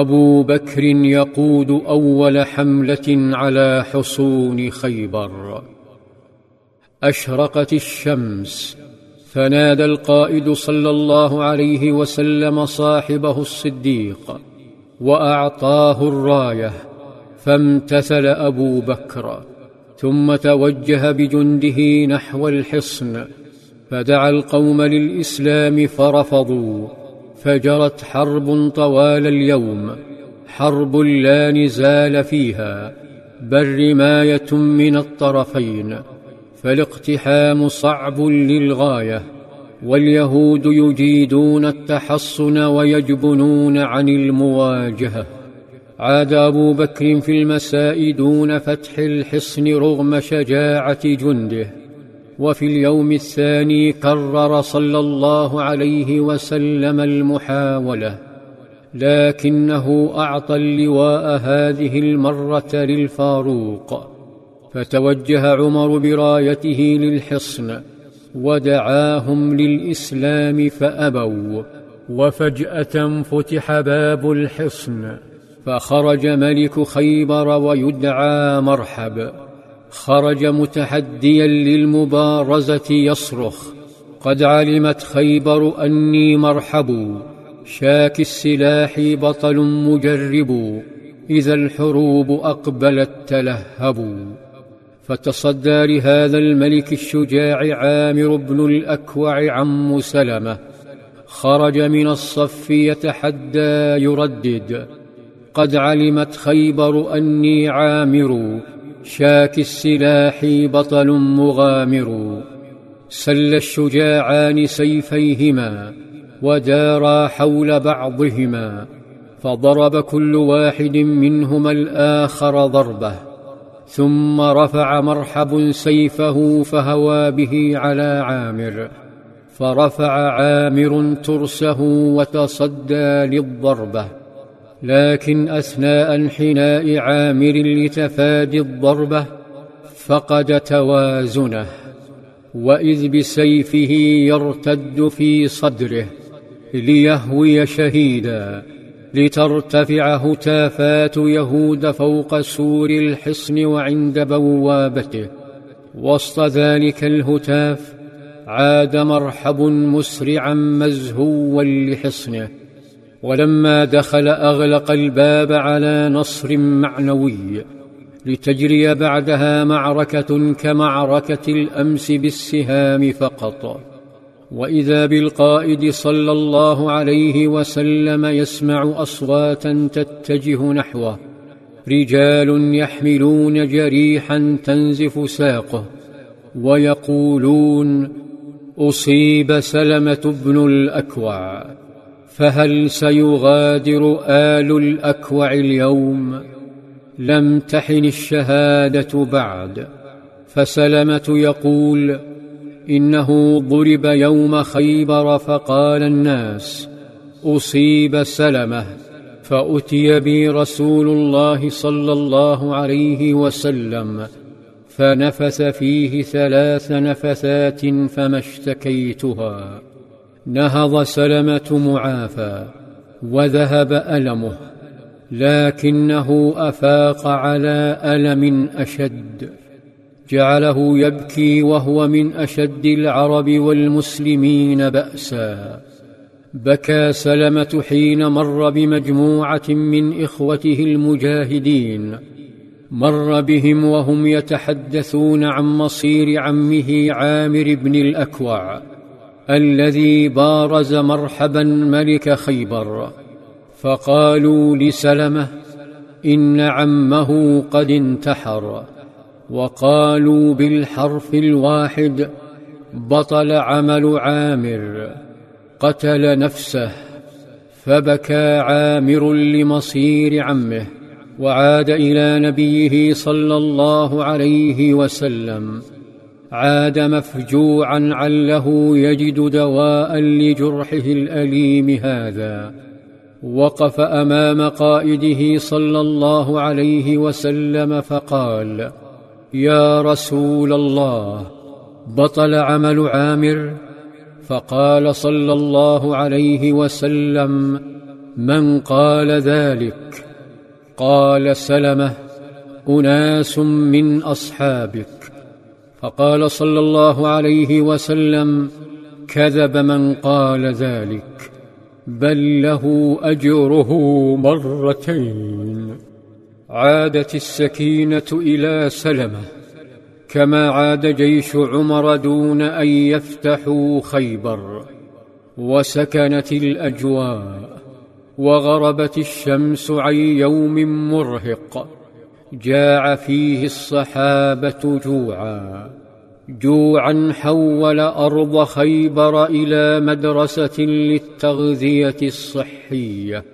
أبو بكر يقود أول حملة على حصون خيبر. أشرقت الشمس فنادى القائد صلى الله عليه وسلم صاحبه الصديق وأعطاه الراية فامتثل أبو بكر ثم توجه بجنده نحو الحصن فدعا القوم للإسلام فرفضوا. فجرت حرب طوال اليوم. حرب لا نزال فيها. بل رمايه من الطرفين. فالاقتحام صعب للغاية. واليهود يجيدون التحصن ويجبنون عن المواجهة. عاد أبو بكر في المساء دون فتح الحصن رغم شجاعة جنده. وفي اليوم الثاني كرر صلى الله عليه وسلم المحاولة لكنه أعطى اللواء هذه المرة للفاروق فتوجه عمر برايته للحصن ودعاهم للإسلام فأبوا وفجأة فتح باب الحصن فخرج ملك خيبر ويدعى مرحب. خرج متحديا للمبارزة يصرخ قد علمت خيبر أني مرحب شاك السلاح بطل مجرب إذا الحروب أقبلت تلهبوا فتصدى لهذا الملك الشجاع عامر بن الأكوع عم سلمة خرج من الصف يتحدى يردد قد علمت خيبر أني عامر شاك السلاح بطل مغامر. سل الشجاعان سيفيهما ودارا حول بعضهما فضرب كل واحد منهما الآخر ضربة ثم رفع مرحب سيفه فهوى به على عامر فرفع عامر ترسه وتصدى للضربة. لكن أثناء انحناء عامر لتفادي الضربه فقد توازنه وإذ بسيفه يرتد في صدره ليهوي شهيدا لترتفع هتافات يهود فوق سور الحصن وعند بوابته. وسط ذلك الهتاف عاد مرحب مسرعا مزهوا لحصنه. ولما دخل أغلق الباب على نصر معنوي لتجري بعدها معركة كمعركة الأمس بالسهام فقط. وإذا بالقائد صلى الله عليه وسلم يسمع أصواتا تتجه نحوه رجال يحملون جريحا تنزف ساقه ويقولون أصيب سلمة بن الأكوع. فهل سيغادر آل الأكوع اليوم؟ لم تحن الشهادة بعد. فسلمة يقول إنه ضرب يوم خيبر فقال الناس أصيب سلمة فأتي بي رسول الله صلى الله عليه وسلم فنفث فيه ثلاث نفثات فما اشتكيتها. نهض سلمة معافى وذهب ألمه لكنه أفاق على ألم أشد. جعله يبكي وهو من أشد العرب والمسلمين بأسا. بكى سلمة حين مر بمجموعة من إخوته المجاهدين. مر بهم وهم يتحدثون عن مصير عمه عامر بن الأكوع. الذي بارز مرحبا ملك خيبر. فقالوا لسلمة إن عمه قد انتحر. وقالوا بالحرف الواحد بطل عمل عامر. قتل نفسه فبكى عامر لمصير عمه. وعاد إلى نبيه صلى الله عليه وسلم. عاد مفجوعا عله يجد دواء لجرحه الأليم هذا. وقف أمام قائده صلى الله عليه وسلم فقال يا رسول الله بطل عمل عامر؟ فقال صلى الله عليه وسلم من قال ذلك؟ قال سلمة أناس من أصحابك. فقال صلى الله عليه وسلم كذب من قال ذلك بل له أجره مرتين. عادت السكينة إلى سلمة كما عاد جيش عمر دون أن يفتحوا خيبر وسكنت الأجواء وغربت الشمس عن يوم مرهق. جاع فيه الصحابة جوعا. جوعا حول أرض خيبر إلى مدرسة للتغذية الصحية.